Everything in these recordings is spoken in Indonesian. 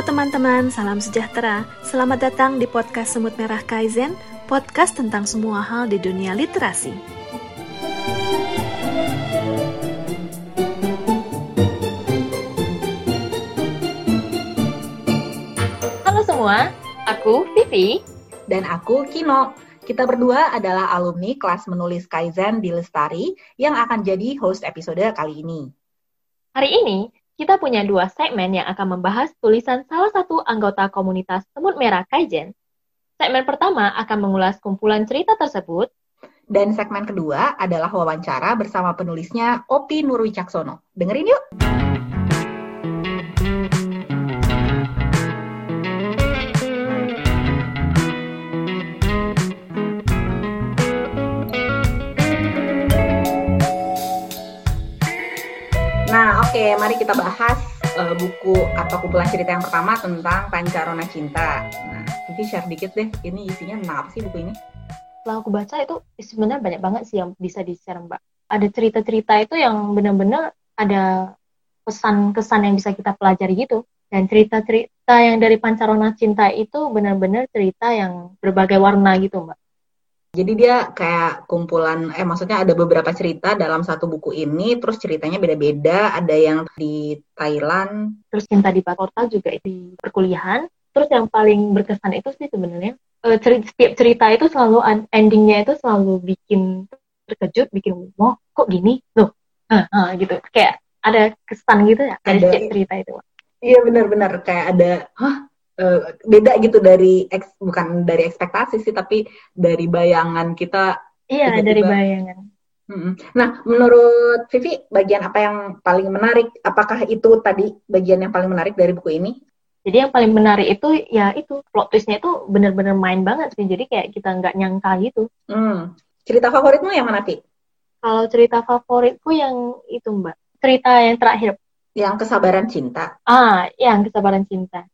Halo teman-teman, salam sejahtera. Selamat datang di podcast Semut Merah Kaizen, podcast tentang semua hal di dunia literasi. Halo semua, aku Vivi. Dan aku Kino. Kita berdua adalah alumni kelas menulis Kaizen di Lestari yang akan jadi host episode kali ini. Hari ini, kita punya dua segmen yang akan membahas tulisan salah satu anggota komunitas Semut Merah Kaizen. Segmen pertama akan mengulas kumpulan cerita tersebut. Dan segmen kedua adalah wawancara bersama penulisnya Opi Nurwicaksono. Dengerin yuk! Oke, mari kita bahas uh, buku atau kumpulan cerita yang pertama tentang Pancarona Cinta. Nah, Vivi share dikit deh, ini isinya tentang apa sih buku ini? Setelah aku baca itu sebenarnya banyak banget sih yang bisa di-share, Mbak. Ada cerita-cerita itu yang benar-benar ada pesan-kesan yang bisa kita pelajari gitu. Dan cerita-cerita yang dari Pancarona Cinta itu benar-benar cerita yang berbagai warna gitu, Mbak. Jadi dia kayak kumpulan, eh maksudnya ada beberapa cerita dalam satu buku ini, terus ceritanya beda-beda. Ada yang di Thailand, Terus cinta di Kota juga di perkuliahan. Terus yang paling berkesan itu sih sebenarnya eh, setiap cerita itu selalu endingnya itu selalu bikin terkejut, bikin wah kok gini loh, ah, ah, gitu. Kayak ada kesan gitu ya dari Ada. setiap cerita itu. Iya benar-benar kayak ada, hah eh, beda gitu dari eks, bukan dari ekspektasi sih, tapi dari bayangan kita. Iya Tiba-tiba. dari bayangan. Nah, menurut Vivi, bagian apa yang paling menarik? Apakah itu tadi bagian yang paling menarik dari buku ini? Jadi yang paling menarik itu ya itu plot twistnya itu benar-benar main banget sih. Jadi kayak kita nggak nyangka gitu. Hmm. Cerita favoritmu yang mana, Vi? Kalau cerita favoritku yang itu Mbak, cerita yang terakhir. Yang kesabaran cinta. Ah, yang kesabaran cinta.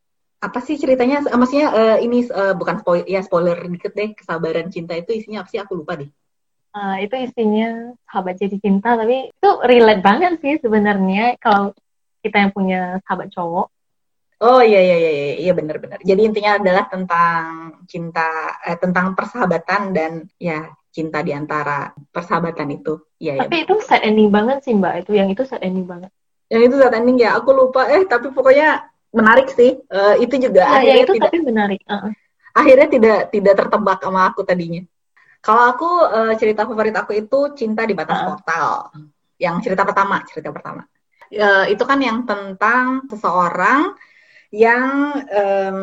Apa sih ceritanya? Eh, Maksudnya eh, ini eh, bukan spoiler, ya spoiler dikit deh. Kesabaran cinta itu isinya apa sih? Aku lupa deh. Ah, itu isinya sahabat jadi cinta, tapi itu relate banget sih sebenarnya kalau kita yang punya sahabat cowok. Oh iya iya iya iya, iya benar-benar. Jadi intinya adalah tentang cinta, eh, tentang persahabatan dan ya cinta di antara persahabatan itu. Iya iya. Tapi itu sad ending banget sih Mbak, itu yang itu sad ending banget. Yang itu saat ending ya, aku lupa. Eh tapi pokoknya menarik sih. Eh, itu juga Nah, akhirnya yang itu tidak tapi menarik. Ah. akhirnya tidak tidak tertebak sama aku tadinya. Kalau aku eh, cerita favorit aku itu Cinta di Batas Ah. Portal. Yang cerita pertama, cerita pertama. Eh, itu kan yang tentang seseorang yang em,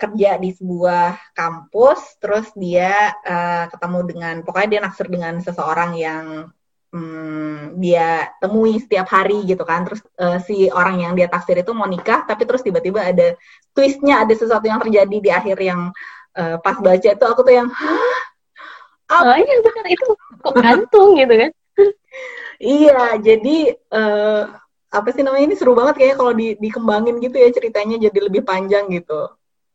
kerja di sebuah kampus, terus dia eh, ketemu dengan, pokoknya dia naksir dengan seseorang yang hmm, dia temui setiap hari gitu kan. Terus eh, si orang yang dia taksir itu mau nikah, tapi terus tiba-tiba ada twistnya, ada sesuatu yang terjadi di akhir yang eh, pas baca itu aku tuh yang Hah? Ah, iya benar itu kok gantung gitu kan. Iya, jadi eh, apa sih namanya ini seru banget kayaknya kalau di, dikembangin gitu ya ceritanya jadi lebih panjang gitu.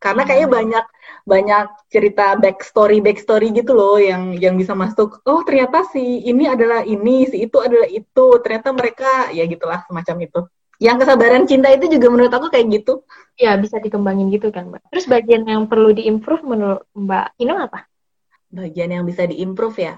Karena kayaknya Hmm. banyak banyak cerita backstory backstory gitu loh yang yang bisa masuk. Oh ternyata si ini adalah ini, si itu adalah itu. Ternyata mereka ya gitulah semacam itu. Yang kesabaran cinta itu juga menurut aku kayak gitu. Ya bisa dikembangin gitu kan Mbak. Terus bagian yang perlu diimprove menurut Mbak Ino apa? Bagian yang bisa diimprove ya.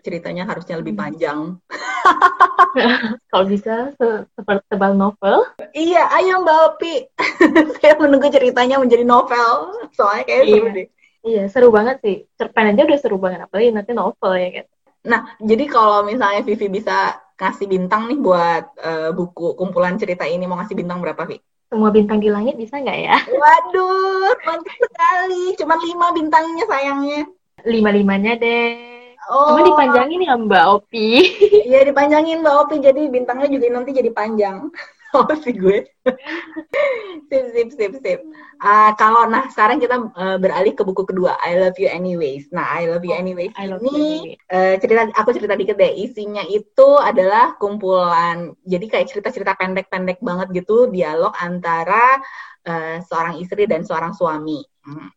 Ceritanya harusnya lebih Hmm. panjang. Kalau bisa se- seperti tebal novel. Iya, ayo Mbak Opi. Saya menunggu ceritanya menjadi novel. Soalnya kayak seru Iya. deh. Iya seru banget sih. Cerpen aja udah seru banget apalagi nanti novel ya kan. Nah, jadi kalau misalnya Vivi bisa ngasih bintang nih buat eh, buku kumpulan cerita ini, mau ngasih bintang berapa, Vi? Semua bintang di langit bisa nggak ya? Waduh, mantap sekali. Cuma lima bintangnya sayangnya. Lima-limanya deh. Oh, Cuma dipanjangin ya Mbak Opi. Iya, dipanjangin Mbak Opi. Jadi bintangnya juga nanti jadi panjang. Oh, sih gue. sip, sip, sip, sip. Ah, kalau, nah, sekarang kita eh, beralih ke buku kedua, I Love You Anyways. Nah, I Love You Anyways I love you anyway. Eh, cerita aku cerita dikit deh isinya itu adalah kumpulan jadi kayak cerita-cerita pendek-pendek banget gitu dialog antara eh, seorang istri dan seorang suami Hmm.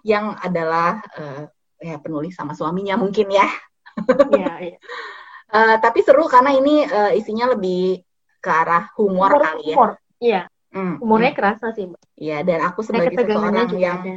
yang adalah eh, ya penulis sama suaminya mungkin ya Iya, iya. Eh, tapi seru karena ini eh, isinya lebih ke arah humor, kali ya Humor. Iya. hmm, humornya hmm. kerasa sih iya dan aku sebagai seseorang yang ada.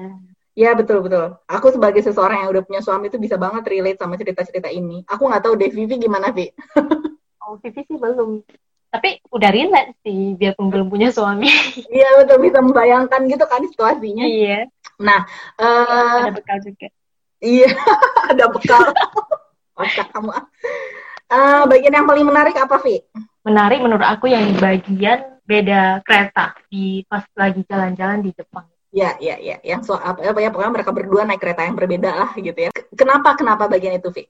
Ya betul betul. Aku sebagai seseorang yang udah punya suami itu bisa banget relate sama cerita-cerita ini. Aku nggak tahu deh Vivi gimana Vi? oh Vivi sih belum. Tapi udah relate sih biarpun belum punya suami. Iya betul bisa membayangkan gitu kan situasinya. Iya. Nah, uh, ada bekal juga. Iya, ada bekal. Otak kamu. Uh, bagian yang paling menarik apa, Vi? Menarik menurut aku yang bagian beda kereta di pas lagi jalan-jalan di Jepang. Ya, ya, ya. Yang so apa ya pokoknya mereka berdua naik kereta yang berbeda lah gitu ya. Kenapa kenapa bagian itu, Vi?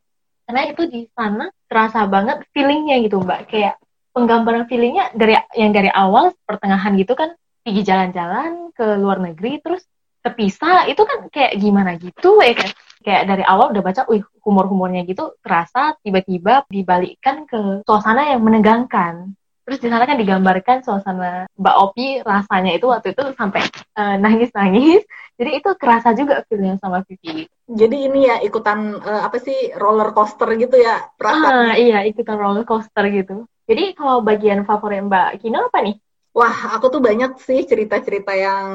Karena itu di sana terasa banget feelingnya gitu, Mbak. Kayak penggambaran feelingnya dari yang dari awal pertengahan gitu kan pergi jalan-jalan ke luar negeri terus terpisah itu kan kayak gimana gitu ya kan kayak dari awal udah baca wih humor-humornya gitu terasa tiba-tiba dibalikkan ke suasana yang menegangkan Terus di sana kan digambarkan suasana Mbak Opi rasanya itu waktu itu sampai uh, nangis-nangis. Jadi itu kerasa juga feelnya sama Vivi. Jadi ini ya ikutan uh, apa sih roller coaster gitu ya perasaan? Ah, iya ikutan roller coaster gitu. Jadi kalau bagian favorit Mbak Kino apa nih? Wah, aku tuh banyak sih cerita-cerita yang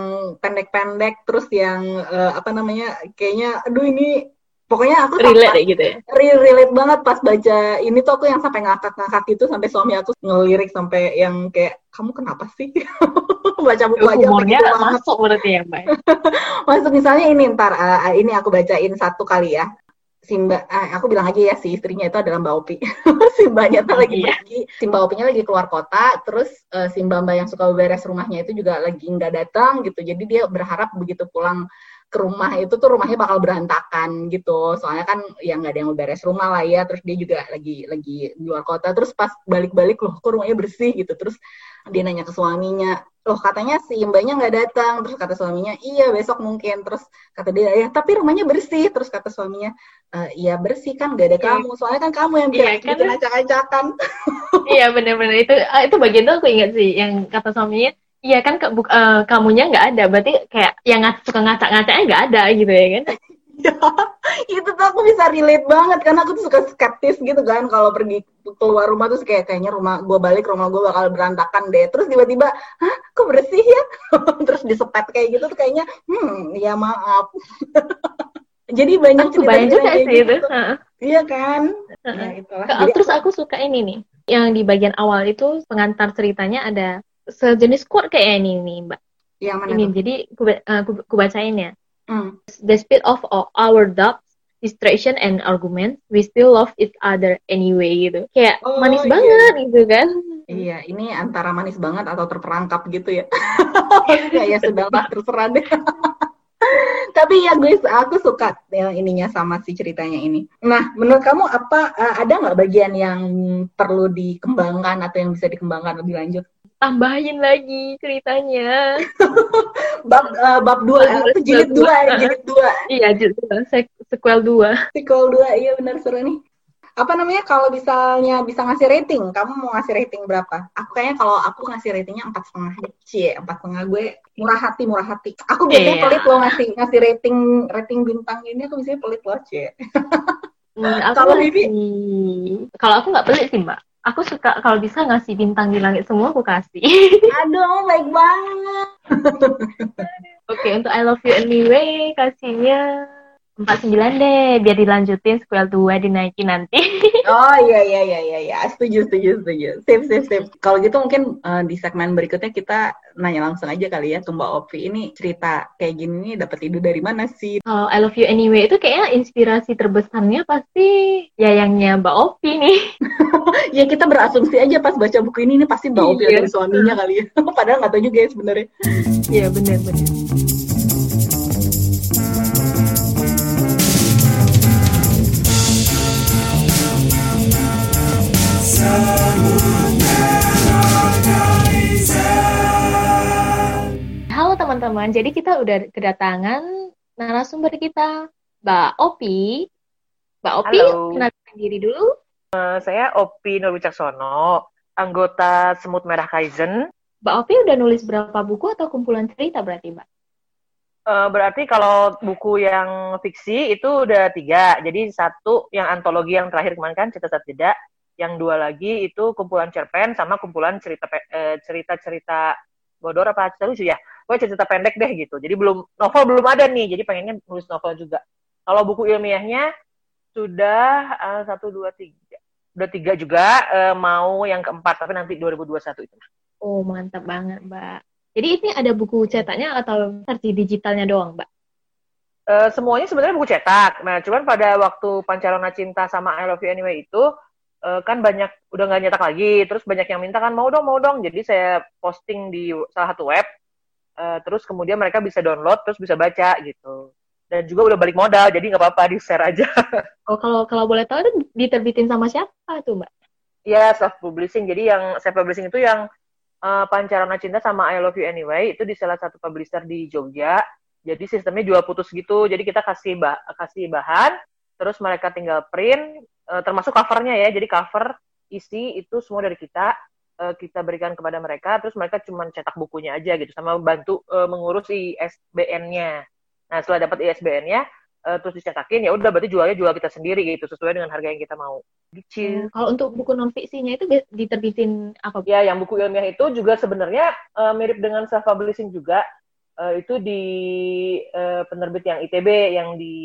pendek-pendek, terus yang uh, apa namanya, kayaknya, aduh ini pokoknya aku relate pas, gitu ya? Relate banget pas baca ini tuh aku yang sampai ngakak-ngakak itu sampai suami aku ngelirik sampai yang kayak kamu kenapa sih? Baca buku aja humornya masuk berarti ya mbak masuk misalnya ini ntar uh, ini aku bacain satu kali ya Simba, eh, aku bilang aja ya si istrinya itu adalah Mbak Opi. Simbanya tuh lagi iya. pergi, Simba Opinya lagi keluar kota, terus uh, Simba Mbak yang suka beres rumahnya itu juga lagi nggak datang gitu. Jadi dia berharap begitu pulang ke rumah itu tuh rumahnya bakal berantakan gitu. Soalnya kan ya nggak ada yang beres rumah lah ya. Terus dia juga lagi lagi di luar kota. Terus pas balik-balik loh kok rumahnya bersih gitu. Terus dia nanya ke suaminya loh katanya si mbaknya nggak datang. Terus kata suaminya iya besok mungkin. Terus kata dia ya tapi rumahnya bersih. Terus kata suaminya e, iya bersih kan gak ada iya. kamu. Soalnya kan kamu yang iya, kan? bikin acak-acakan. Iya benar-benar itu ah, itu bagian tuh aku ingat sih yang kata suaminya Iya kan ke, uh, kamunya nggak ada, berarti kayak yang suka ngacak-ngacaknya nggak ada gitu ya kan? ya, itu tuh aku bisa relate banget karena aku tuh suka skeptis gitu kan. Kalau pergi keluar rumah tuh kayak kayaknya rumah gue balik rumah gue bakal berantakan deh. Terus tiba-tiba hah kok bersih ya? Terus disepet kayak gitu tuh kayaknya hmm ya maaf jadi banyak aku banyak juga sih gitu. itu iya kan? Uh ya, itulah. terus aku suka ini nih. Yang di bagian awal itu pengantar ceritanya ada sejenis quote kayak ini nih mbak. Yang mana ini tuh? jadi ku, uh, ku, ku bacain ya. Hmm. despite of our doubts distraction and argument we still love each other anyway gitu. Kayak oh, manis iya. banget gitu kan. Iya ini antara manis banget atau terperangkap gitu ya. Ya sudahlah terserah deh tapi ya gue aku suka yang ininya sama si ceritanya ini. Nah, menurut kamu apa uh, ada nggak bagian yang perlu dikembangkan atau yang bisa dikembangkan lebih lanjut? tambahin lagi ceritanya. bab uh, bab dua itu jilid dua ya, jilid dua. Iya jilid dua, sequel dua. Sequel dua, iya benar seru nih. Apa namanya kalau misalnya bisa ngasih rating, kamu mau ngasih rating berapa? Aku kayaknya kalau aku ngasih ratingnya empat setengah, cie empat setengah gue murah hati murah hati. Aku biasanya yeah. pelit loh ngasih ngasih rating rating bintang ini aku biasanya pelit loh cie. Hmm, kalau Bibi, kalau aku nggak pelit sih mbak aku suka kalau bisa ngasih bintang di langit semua aku kasih. Aduh, baik banget. Oke, okay, untuk I love you anyway kasihnya empat sembilan deh biar dilanjutin sequel dua dinaikin nanti. oh iya iya iya iya ya. setuju setuju setuju. Sip sip sip. Kalau gitu mungkin uh, di segmen berikutnya kita nanya langsung aja kali ya Tumba Opi ini cerita kayak gini nih dapat ide dari mana sih? Kalau I love you anyway itu kayaknya inspirasi terbesarnya pasti yayangnya Mbak Opi nih. ya kita berasumsi aja pas baca buku ini ini pasti Mbak Opi iya. atau suaminya kali ya. Padahal nggak tahu juga ya sebenarnya. Iya benar benar. Halo teman-teman, jadi kita udah kedatangan narasumber kita, Mbak Opi. Mbak Opi, kenalkan diri dulu. Uh, saya Opi Nur Wicaksono, anggota Semut Merah Kaizen. Mbak Opi udah nulis berapa buku atau kumpulan cerita berarti, Mbak? Uh, berarti kalau buku yang fiksi itu udah tiga. Jadi satu yang antologi yang terakhir kemarin kan cerita saat jeda yang dua lagi itu kumpulan cerpen sama kumpulan cerita eh, cerita-cerita Godor apa cerita lucu ya. Pokoknya cerita pendek deh gitu. Jadi belum novel belum ada nih. Jadi pengennya nulis novel juga. Kalau buku ilmiahnya sudah uh, satu dua tiga. Udah tiga juga uh, mau yang keempat tapi nanti 2021 itu. Oh mantap banget mbak. Jadi ini ada buku cetaknya atau versi digitalnya doang mbak? Uh, semuanya sebenarnya buku cetak. Nah, cuman pada waktu Pancarona Cinta sama I Love You Anyway itu uh, kan banyak udah nggak nyetak lagi. Terus banyak yang minta kan mau dong, mau dong. Jadi saya posting di salah satu web. Uh, terus kemudian mereka bisa download, terus bisa baca gitu. Dan juga udah balik modal, jadi nggak apa-apa di share aja. oh kalau kalau boleh tahu itu diterbitin sama siapa tuh mbak? Ya self publishing. Jadi yang self publishing itu yang uh, Pancarona Cinta sama I Love You Anyway itu di salah satu publisher di Jogja jadi sistemnya jual putus gitu. Jadi kita kasih bah kasih bahan, terus mereka tinggal print, uh, termasuk covernya ya. Jadi cover isi itu semua dari kita uh, kita berikan kepada mereka, terus mereka cuma cetak bukunya aja gitu, sama bantu uh, mengurus ISBN-nya. Nah setelah dapat ISBN-nya, uh, terus dicetakin ya udah berarti jualnya jual kita sendiri gitu sesuai dengan harga yang kita mau. Gitu. Hmm, kalau untuk buku non fiksinya itu diterbitin apa? Ya, yang buku ilmiah itu juga sebenarnya uh, mirip dengan self publishing juga uh, itu di uh, penerbit yang ITB yang di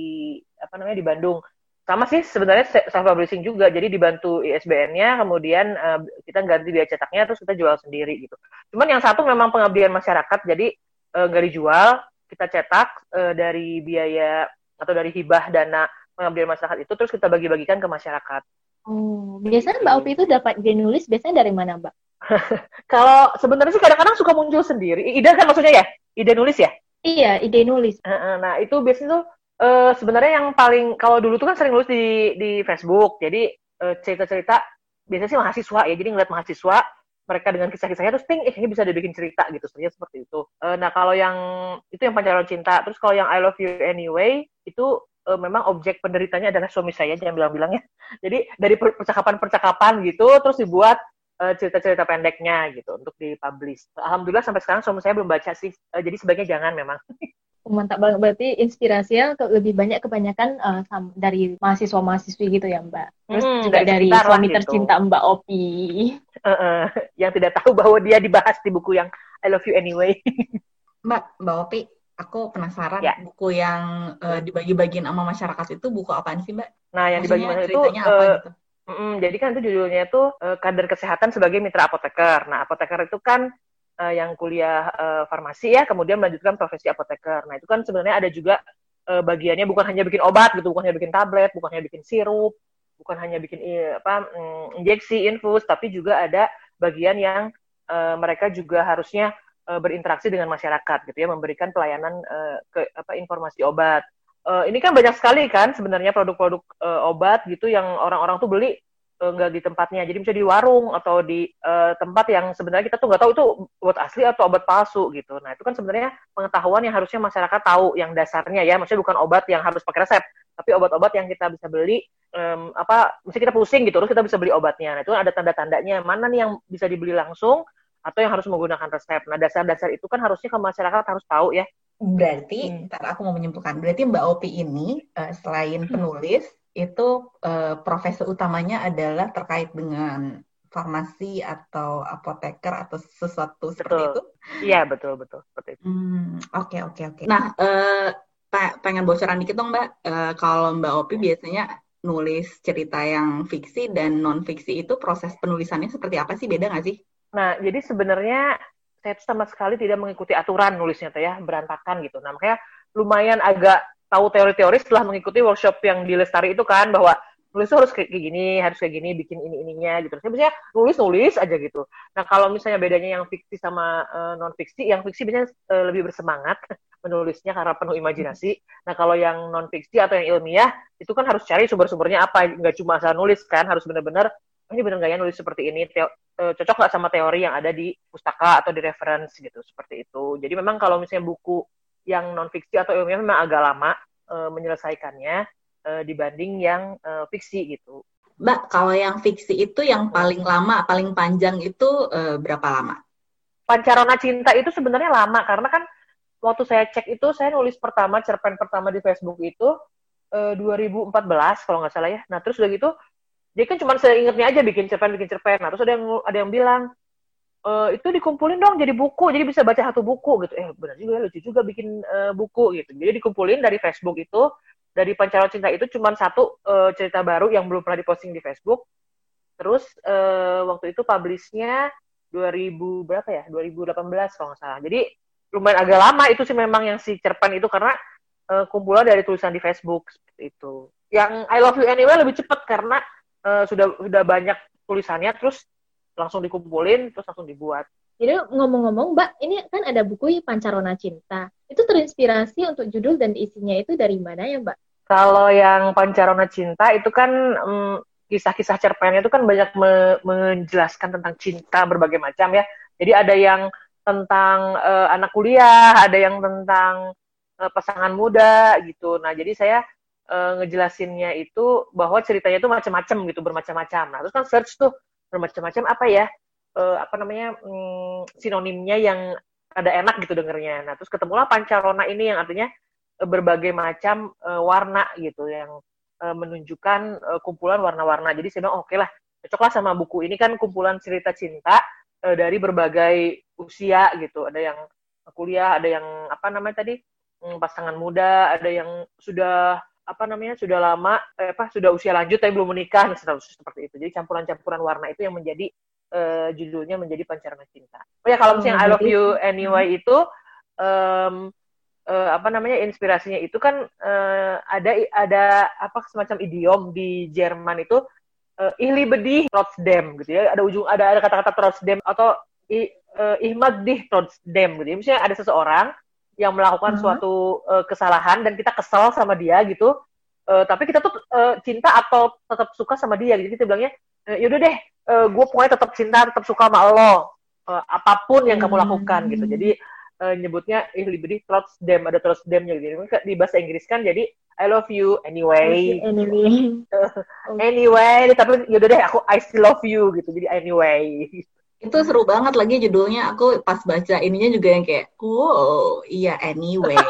apa namanya di Bandung sama sih sebenarnya self publishing juga jadi dibantu ISBN-nya kemudian uh, kita ganti biaya cetaknya terus kita jual sendiri gitu cuman yang satu memang pengabdian masyarakat jadi nggak uh, dijual kita cetak uh, dari biaya atau dari hibah dana pengabdian masyarakat itu terus kita bagi-bagikan ke masyarakat Oh, biasanya Mbak Opi itu dapat ide nulis biasanya dari mana, Mbak? Kalau sebenarnya sih kadang-kadang suka muncul sendiri. Ide kan maksudnya ya? ide nulis ya? Iya, ide nulis. Nah, itu biasanya tuh uh, sebenarnya yang paling kalau dulu tuh kan sering nulis di di Facebook. Jadi uh, cerita-cerita biasanya sih mahasiswa ya. Jadi ngeliat mahasiswa mereka dengan kisah-kisahnya terus ting eh ini bisa dibikin cerita gitu sebenarnya seperti itu. Uh, nah, kalau yang itu yang pacaran cinta, terus kalau yang I love you anyway itu uh, memang objek penderitanya adalah suami saya jangan bilang-bilangnya. Jadi dari percakapan-percakapan gitu terus dibuat cerita-cerita pendeknya gitu untuk dipublish. Alhamdulillah sampai sekarang suami saya belum baca sih, jadi sebaiknya jangan memang. Mantap banget, berarti inspirasinya lebih banyak kebanyakan uh, dari mahasiswa-mahasiswi gitu ya Mbak. Terus hmm, juga dari suami gitu. tercinta Mbak Opi. Uh, uh, yang tidak tahu bahwa dia dibahas di buku yang I Love You Anyway. Mbak, Mbak Opi, aku penasaran ya. buku yang uh, dibagi-bagiin sama masyarakat itu buku apaan sih Mbak? Nah, yang dibagi-bagiin itu apa uh, gitu? Mm, jadi kan itu judulnya itu uh, kader kesehatan sebagai mitra apoteker. Nah, apoteker itu kan uh, yang kuliah uh, farmasi ya, kemudian melanjutkan profesi apoteker. Nah, itu kan sebenarnya ada juga uh, bagiannya bukan hanya bikin obat gitu, bukan hanya bikin tablet, bukan hanya bikin sirup, bukan hanya bikin apa um, injeksi, infus, tapi juga ada bagian yang uh, mereka juga harusnya uh, berinteraksi dengan masyarakat gitu ya, memberikan pelayanan uh, ke apa informasi obat uh, ini kan banyak sekali kan sebenarnya produk-produk uh, obat gitu yang orang-orang tuh beli nggak di tempatnya. Jadi bisa di warung atau di uh, tempat yang sebenarnya kita tuh nggak tahu itu obat asli atau obat palsu gitu. Nah itu kan sebenarnya pengetahuan yang harusnya masyarakat tahu yang dasarnya ya. Maksudnya bukan obat yang harus pakai resep, tapi obat-obat yang kita bisa beli um, apa, mesti kita pusing gitu, terus kita bisa beli obatnya. Nah itu ada tanda-tandanya mana nih yang bisa dibeli langsung atau yang harus menggunakan resep. Nah dasar-dasar itu kan harusnya ke masyarakat harus tahu ya Berarti, hmm. ntar aku mau menyimpulkan. Berarti Mbak Opi ini uh, selain hmm. penulis, itu uh, profesi utamanya adalah terkait dengan farmasi atau apoteker atau sesuatu betul. seperti itu? Iya betul betul seperti itu. Hmm, oke oke oke. Nah, uh, pengen bocoran dikit dong Mbak. Uh, kalau Mbak Opi biasanya nulis cerita yang fiksi dan non fiksi itu proses penulisannya seperti apa sih? Beda nggak sih? Nah, jadi sebenarnya saya sama sekali tidak mengikuti aturan nulisnya tuh ya berantakan gitu nah makanya lumayan agak tahu teori-teori setelah mengikuti workshop yang di Lestari itu kan bahwa nulis harus kayak gini harus kayak gini bikin ini ininya gitu. Saya biasanya nulis nulis aja gitu. Nah kalau misalnya bedanya yang fiksi sama uh, eh, non fiksi yang fiksi biasanya uh, lebih bersemangat menulisnya karena penuh imajinasi. Nah kalau yang non fiksi atau yang ilmiah itu kan harus cari sumber-sumbernya apa. Nggak cuma asal nulis kan harus benar-benar oh, ini benar nggak ya nulis seperti ini? Teo, uh, cocok nggak sama teori yang ada di pustaka atau di reference gitu seperti itu. Jadi memang kalau misalnya buku yang non fiksi atau ilmiah memang agak lama uh, menyelesaikannya uh, dibanding yang uh, fiksi gitu. Mbak kalau yang fiksi itu yang paling lama paling panjang itu uh, berapa lama? Pancarona Cinta itu sebenarnya lama karena kan waktu saya cek itu saya nulis pertama cerpen pertama di Facebook itu uh, 2014 kalau nggak salah ya. Nah terus udah gitu dia kan cuma seingetnya aja bikin cerpen bikin cerpen. Nah terus ada yang ada yang bilang uh, itu dikumpulin dong jadi buku jadi bisa baca satu buku gitu. Eh benar juga lucu juga bikin uh, buku gitu. Jadi dikumpulin dari Facebook itu dari Pancaran Cinta itu cuma satu uh, cerita baru yang belum pernah diposting di Facebook. Terus uh, waktu itu publishnya 2000 berapa ya? 2018 kalau nggak salah. Jadi lumayan agak lama itu sih memang yang si cerpen itu karena uh, kumpulan dari tulisan di Facebook seperti itu. Yang I love you anyway lebih cepat karena uh, sudah sudah banyak tulisannya. Terus langsung dikumpulin terus langsung dibuat. Jadi ngomong-ngomong, Mbak, ini kan ada buku Pancarona Cinta. Itu terinspirasi untuk judul dan isinya itu dari mana ya, Mbak? Kalau yang Pancarona Cinta itu kan um, kisah-kisah cerpennya itu kan banyak me menjelaskan tentang cinta berbagai macam ya. Jadi ada yang tentang uh, anak kuliah, ada yang tentang uh, pasangan muda gitu. Nah, jadi saya uh, ngejelasinnya itu bahwa ceritanya itu macam-macam gitu, bermacam-macam. Nah, terus kan search tuh bermacam-macam apa ya uh, apa namanya um, sinonimnya yang ada enak gitu dengernya. Nah terus ketemulah pancarona ini yang artinya uh, berbagai macam uh, warna gitu yang uh, menunjukkan uh, kumpulan warna-warna. Jadi saya bilang oke okay lah cocoklah sama buku ini kan kumpulan cerita cinta uh, dari berbagai usia gitu. Ada yang kuliah, ada yang apa namanya tadi um, pasangan muda, ada yang sudah apa namanya sudah lama eh, apa sudah usia lanjut tapi belum menikah nah, seperti itu. Jadi campuran-campuran warna itu yang menjadi uh, judulnya menjadi pancaran cinta. Oh ya kalau misalnya I love you anyway itu um, uh, apa namanya inspirasinya itu kan uh, ada ada apa semacam idiom di Jerman itu uh, ihli bedih trotzdem gitu ya. Ada ujung ada ada kata-kata trotzdem atau i, uh, ihmad dih trotzdem gitu ya. Misalnya ada seseorang yang melakukan hmm. suatu uh, kesalahan dan kita kesal sama dia gitu. Uh, tapi kita tuh uh, cinta atau tetap suka sama dia jadi kita bilangnya e, yaudah deh uh, gue pokoknya tetap cinta tetap suka sama lo. Uh, apa pun yang kamu lakukan gitu. Hmm. jadi uh, nyebutnya ih liberi dem ada demnya gitu. Di bahasa Inggris kan jadi I love you anyway. Anyway. Anyway tapi yaudah deh aku I still love you gitu. Jadi anyway itu seru banget lagi judulnya. Aku pas baca ininya juga yang kayak oh iya anyway.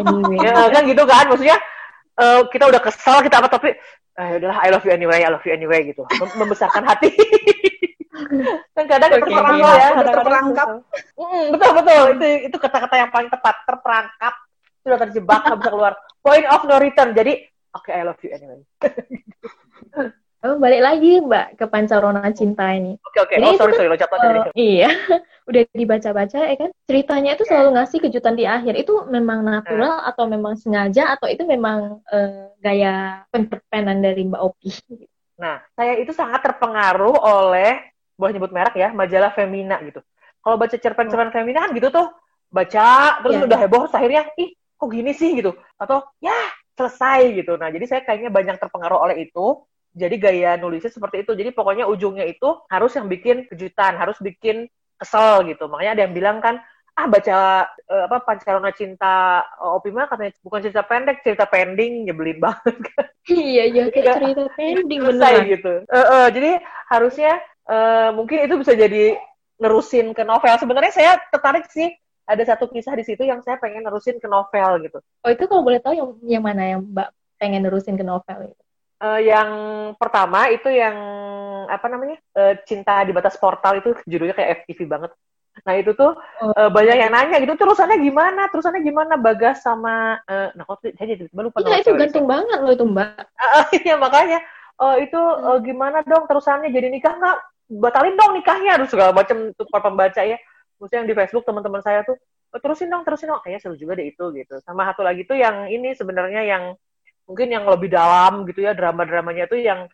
Anyway. Ya, kan gitu kan maksudnya uh, kita udah kesel kita apa tapi uh, udahlah I love you anyway I love you anyway gitu. Mem membesarkan hati. Kan kadang okay, terperangkap ya kadang terperangkap. mm, betul betul. Itu itu kata-kata yang paling tepat terperangkap. Sudah terjebak nggak bisa keluar. Point of no return. Jadi oke okay, I love you anyway Oh, balik lagi Mbak ke Pancarona Cinta ini. Oke okay, oke. Okay. Oh sorry kan, sorry lo catat uh, Iya, udah dibaca-baca ya kan. Ceritanya itu selalu ngasih kejutan di akhir. Itu memang natural uh. atau memang sengaja atau itu memang uh, gaya penperpenan dari Mbak Opi? Nah, saya itu sangat terpengaruh oleh boleh nyebut merek ya, majalah Femina gitu. Kalau baca cerpen-cerpen oh. Femina kan gitu tuh, baca terus yeah. udah heboh terus akhirnya ih kok gini sih gitu atau ya selesai gitu. Nah, jadi saya kayaknya banyak terpengaruh oleh itu jadi gaya nulisnya seperti itu. Jadi pokoknya ujungnya itu harus yang bikin kejutan harus bikin kesel gitu. Makanya ada yang bilang kan ah baca uh, apa Pancarona Cinta uh, Opima katanya bukan cerita pendek cerita pending. Nyebelin banget kan. Iya iya kayak cerita pending benar gitu. Uh, uh, jadi harusnya uh, mungkin itu bisa jadi nerusin ke novel. Sebenarnya saya tertarik sih ada satu kisah di situ yang saya pengen nerusin ke novel gitu. Oh itu kalau boleh tahu yang yang mana yang mbak pengen nerusin ke novel itu Uh, yang pertama itu yang apa namanya uh, cinta di batas portal itu judulnya kayak FTV banget. Nah itu tuh oh. uh, banyak yang nanya gitu terusannya gimana, terusannya gimana Bagas sama uh, nah kok saya jadi lupa. Iya itu gantung itu. banget loh itu Mbak. Iya makanya oh itu uh, gimana dong terusannya jadi nikah nggak? Batalin dong nikahnya, harus segala macam tuh para pembaca ya. Maksudnya yang di Facebook teman-teman saya tuh oh, terusin dong, terusin dong. Kayaknya seru juga deh itu gitu. Sama satu lagi tuh yang ini sebenarnya yang mungkin yang lebih dalam gitu ya drama-dramanya tuh yang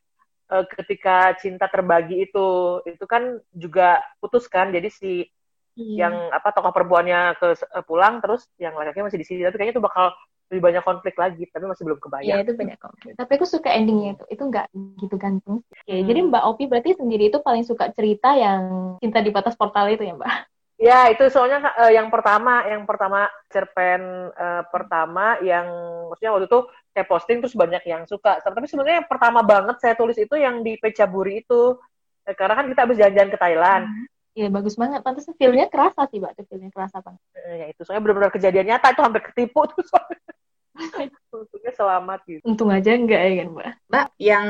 uh, ketika cinta terbagi itu itu kan juga putus kan jadi si hmm. yang apa tokoh perempuannya ke uh, pulang terus yang laki-laki masih di sini tapi kayaknya itu bakal lebih banyak konflik lagi tapi masih belum kebayang. Iya itu banyak konflik. Tapi aku suka endingnya itu. Itu nggak gitu gantung. Oke, hmm. jadi Mbak Opi berarti sendiri itu paling suka cerita yang cinta di batas portal itu ya Mbak? Ya itu soalnya uh, yang pertama, yang pertama cerpen uh, pertama yang maksudnya waktu itu saya posting terus banyak yang suka. Tapi sebenarnya yang pertama banget saya tulis itu yang di Pecaburi itu, eh, karena kan kita habis jalan-jalan ke Thailand. Hmm. Iya bagus banget, pantasnya feelnya kerasa sih mbak, feelnya kerasa banget. ya itu soalnya benar-benar kejadian nyata itu hampir ketipu tuh soalnya. Untungnya selamat gitu untung aja enggak ya kan mbak mbak yang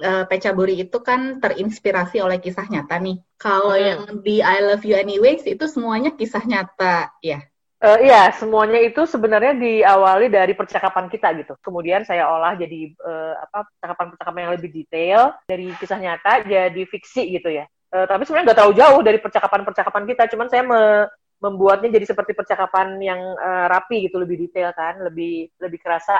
uh, Pecaburi itu kan terinspirasi oleh kisah nyata nih kalau hmm. yang di I Love You Anyways itu semuanya kisah nyata ya Uh, iya, semuanya itu sebenarnya diawali dari percakapan kita gitu. Kemudian saya olah jadi uh, apa percakapan-percakapan yang lebih detail dari kisah nyata jadi fiksi gitu ya. Uh, tapi sebenarnya nggak terlalu jauh dari percakapan-percakapan kita. Cuman saya me membuatnya jadi seperti percakapan yang uh, rapi gitu, lebih detail kan, lebih lebih kerasa.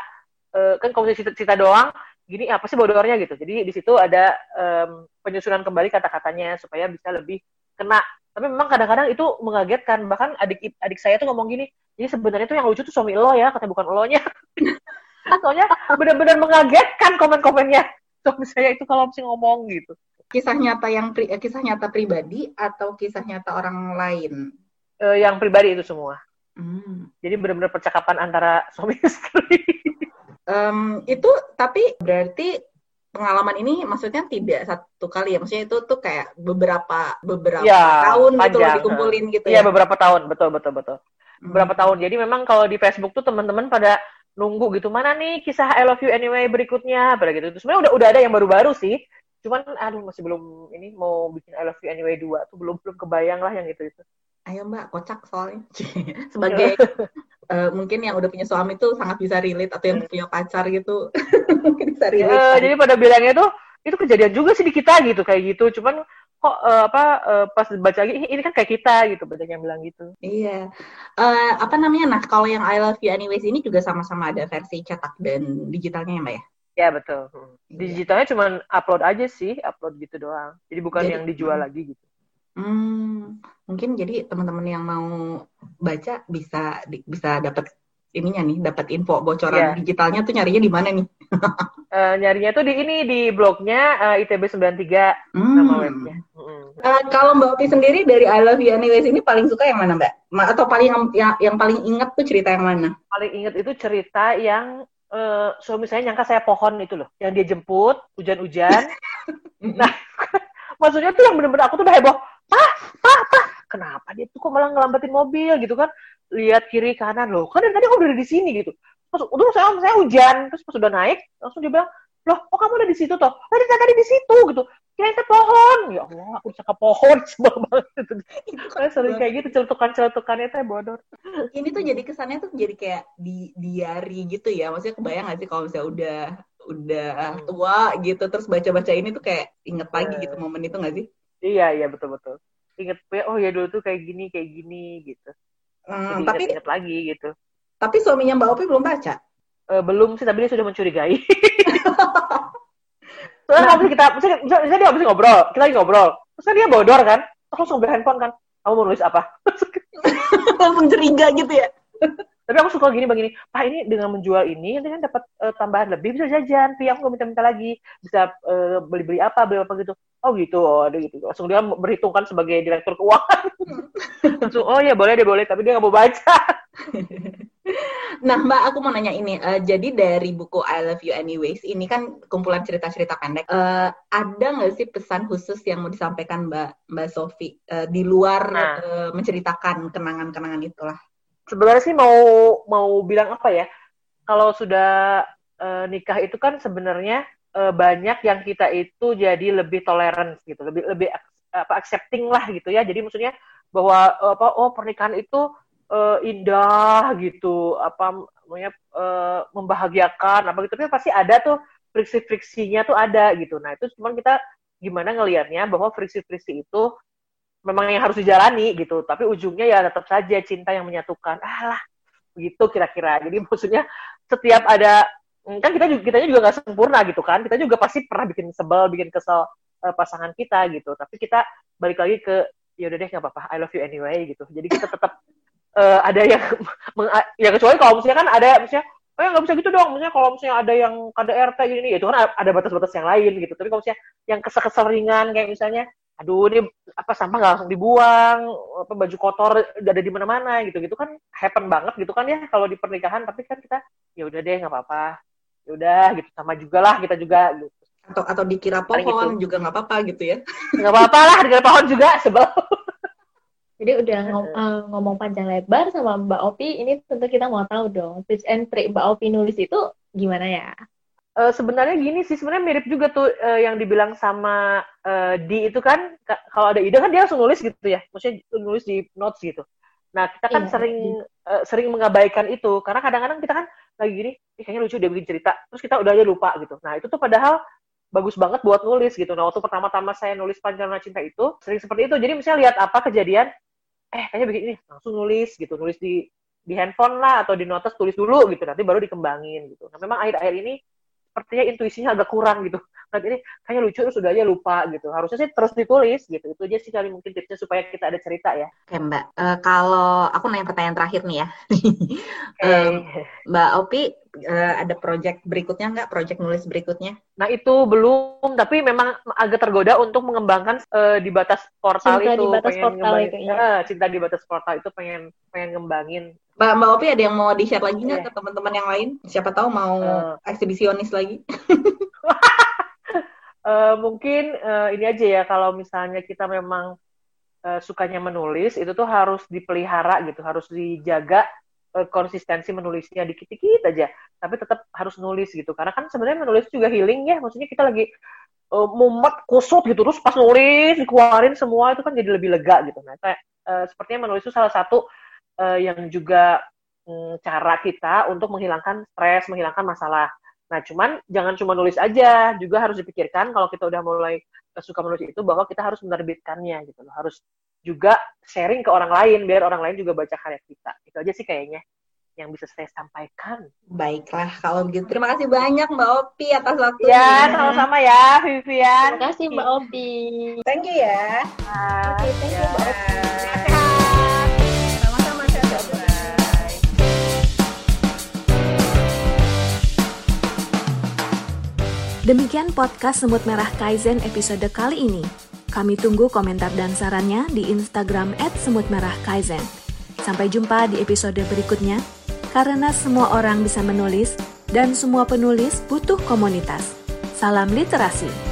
Uh, kan kalau cerita-cerita doang, gini apa sih bodornya? gitu. Jadi di situ ada um, penyusunan kembali kata-katanya supaya bisa lebih kena. Tapi memang kadang-kadang itu mengagetkan. Bahkan adik adik saya tuh ngomong gini jadi sebenarnya tuh yang lucu tuh suami lo ya katanya bukan lo nya soalnya benar-benar mengagetkan komen-komennya suami saya itu kalau mesti ngomong gitu. Kisah nyata yang pri, eh, kisah nyata pribadi atau kisah nyata orang lain uh, yang pribadi itu semua hmm. jadi benar-benar percakapan antara suami istri um, itu tapi berarti pengalaman ini maksudnya tidak satu kali ya maksudnya itu tuh kayak beberapa beberapa ya, tahun panjang. gitu loh dikumpulin gitu ya. Iya beberapa tahun betul betul betul. Hmm. Beberapa tahun. Jadi memang kalau di Facebook tuh teman-teman pada nunggu gitu mana nih kisah I love you anyway berikutnya pada gitu. Sebenarnya udah udah ada yang baru-baru sih. Cuman aduh masih belum ini mau bikin I love you anyway dua tuh belum belum kebayang lah yang itu itu. Ayo Mbak, kocak soalnya. Sebagai uh, mungkin yang udah punya suami tuh sangat bisa relate atau yang punya pacar gitu mungkin bisa relate. Uh, jadi pada bilangnya tuh itu kejadian juga sih di kita gitu kayak gitu. Cuman kok uh, apa uh, pas baca lagi ini kan kayak kita gitu banyak yang bilang gitu. Iya. Uh, apa namanya? Nah, kalau yang I Love You Anyways ini juga sama-sama ada versi cetak dan digitalnya ya, Mbak ya? Ya betul. Iya. Digitalnya cuma upload aja sih, upload gitu doang. Jadi bukan jadi, yang dijual hmm. lagi gitu. Hmm, mungkin jadi teman-teman yang mau baca bisa bisa dapat ininya nih, dapat info bocoran yeah. digitalnya tuh nyarinya di mana nih? uh, nyarinya tuh di ini di blognya uh, ITB 93 hmm. nama webnya. Uh, kalau Mbak Opi sendiri dari I Love You Anyways ini paling suka yang mana Mbak? Atau paling yang yang paling inget tuh cerita yang mana? Paling inget itu cerita yang uh, suami saya nyangka saya pohon itu loh, yang dia jemput hujan-hujan. nah, maksudnya tuh yang bener-bener aku tuh udah heboh pak pak pak. Kenapa dia tuh kok malah ngelambatin mobil gitu kan? Lihat kiri kanan. Loh kan dari tadi aku udah di sini gitu. Pas udah saya saya hujan. Terus pas udah naik langsung dia bilang loh kok kamu udah di situ toh? Tadi tadi di situ gitu. Kira itu pohon. Ya Allah aku bisa ke pohon. Sebel banget. Itu kan sering kayak gitu celutukan celutukannya teh bodor. Ini tuh jadi kesannya tuh jadi kayak di diary gitu ya. Maksudnya kebayang gak sih kalau misalnya udah udah hmm. tua gitu terus baca baca ini tuh kayak inget lagi gitu momen itu gak sih Iya iya betul betul. Ingat oh ya dulu tuh kayak gini kayak gini gitu. Hmm, Jadi tapi inget, inget lagi gitu. Tapi suaminya Mbak Opi belum baca? Uh, belum sih, tapi dia sudah mencurigai. Soalnya nah. kita, misalnya, misalnya dia habis ngobrol, kita lagi ngobrol. Terus kan dia bodor kan, terus langsung ambil handphone kan. Kamu mau nulis apa? langsung curiga gitu ya? Tapi aku suka gini begini, Pak ini dengan menjual ini nanti kan dapat uh, tambahan lebih bisa jajan, tapi aku nggak minta-minta lagi, bisa uh, beli-beli apa, beli apa gitu. Oh gitu, oh ada gitu. Langsung dia berhitungkan sebagai direktur keuangan. Langsung oh ya boleh deh boleh, tapi dia nggak mau baca. nah Mbak, aku mau nanya ini. Uh, jadi dari buku I Love You Anyways, ini kan kumpulan cerita-cerita pendek. Uh, ada nggak sih pesan khusus yang mau disampaikan Mbak Mbak Sofi uh, di luar nah. uh, menceritakan kenangan-kenangan itulah? Sebenarnya sih mau mau bilang apa ya? Kalau sudah uh, nikah itu kan sebenarnya uh, banyak yang kita itu jadi lebih tolerant gitu lebih lebih apa accepting lah gitu ya. Jadi maksudnya bahwa apa oh pernikahan itu uh, indah gitu apa namanya uh, membahagiakan apa gitu. Tapi pasti ada tuh friksi-friksinya tuh ada gitu. Nah itu cuma kita gimana ngelihatnya bahwa friksi-friksi itu memang yang harus dijalani gitu. Tapi ujungnya ya tetap saja cinta yang menyatukan. Alah begitu kira-kira. Jadi maksudnya setiap ada kan kita juga kita juga nggak sempurna gitu kan. Kita juga pasti pernah bikin sebel bikin kesel uh, pasangan kita gitu. Tapi kita balik lagi ke ya udah deh nggak apa-apa. I love you anyway gitu. Jadi kita tetap uh, ada yang ya kecuali kalau misalnya kan ada misalnya oh ya nggak bisa gitu dong. Misalnya kalau misalnya ada yang KDRT gini ya itu kan ada batas-batas yang lain gitu. Tapi kalau misalnya yang kesel-kesel ringan kayak misalnya aduh ini apa sampah nggak langsung dibuang apa baju kotor udah ada di mana-mana gitu gitu kan happen banget gitu kan ya kalau di pernikahan tapi kan kita ya udah deh nggak apa-apa ya udah gitu sama juga lah kita juga gitu. atau atau dikira pohon gitu. juga nggak apa-apa gitu ya nggak apa-apa lah dikira pohon juga sebel Jadi udah ngom uh, ngomong panjang lebar sama Mbak Opi, ini tentu kita mau tahu dong tips and trick Mbak Opi nulis itu gimana ya? Uh, sebenarnya gini sih, sebenarnya mirip juga tuh uh, yang dibilang sama uh, di itu kan, kalau ada ide kan dia langsung nulis gitu ya, maksudnya nulis di notes gitu. Nah kita kan iya, sering uh, sering mengabaikan itu, karena kadang-kadang kita kan lagi gini, eh, kayaknya lucu dia bikin cerita, terus kita udah aja lupa gitu. Nah itu tuh padahal bagus banget buat nulis gitu. Nah waktu pertama-tama saya nulis Panjang Cinta itu sering seperti itu. Jadi misalnya lihat apa kejadian, eh kayaknya begini langsung nulis gitu nulis di di handphone lah atau di notes tulis dulu gitu nanti baru dikembangin gitu nah memang akhir-akhir ini sepertinya intuisinya agak kurang gitu nah ini kayaknya lucu terus udah aja lupa gitu harusnya sih terus ditulis gitu itu aja sih kali mungkin tipsnya supaya kita ada cerita ya oke mbak uh, kalau aku nanya pertanyaan terakhir nih ya okay. um, mbak Opi uh, ada project berikutnya nggak? Project nulis berikutnya? Nah itu belum, tapi memang agak tergoda untuk mengembangkan uh, di batas portal cinta itu. Di batas pengen portal itu, ya. Cinta di batas portal itu pengen pengen ngembangin. Mbak Mbak Opi ada yang mau di share lagi nggak yeah. ke teman-teman yang lain? Siapa tahu mau uh, eksibisionis lagi? uh, mungkin uh, ini aja ya kalau misalnya kita memang uh, sukanya menulis itu tuh harus dipelihara gitu, harus dijaga Eh, konsistensi menulisnya dikit-dikit aja tapi tetap harus nulis gitu karena kan sebenarnya menulis juga healing ya maksudnya kita lagi uh, mumet kusut gitu terus pas nulis dikeluarin semua itu kan jadi lebih lega gitu nah kayak uh, sepertinya menulis itu salah satu uh, yang juga um, cara kita untuk menghilangkan stres menghilangkan masalah nah cuman jangan cuma nulis aja juga harus dipikirkan kalau kita udah mulai suka menulis itu bahwa kita harus menerbitkannya gitu loh harus juga sharing ke orang lain biar orang lain juga baca karya kita. Itu aja sih kayaknya yang bisa saya sampaikan. Baiklah kalau begitu. Terima kasih banyak Mbak Opi atas waktunya. Ya, sama-sama ya Vivian. Terima kasih Mbak Opi. Thank you ya. Oke, okay, thank you Mbak Opi. Demikian podcast Semut Merah Kaizen episode kali ini. Kami tunggu komentar dan sarannya di Instagram @semutmerahkaizen. Sampai jumpa di episode berikutnya. Karena semua orang bisa menulis dan semua penulis butuh komunitas. Salam literasi.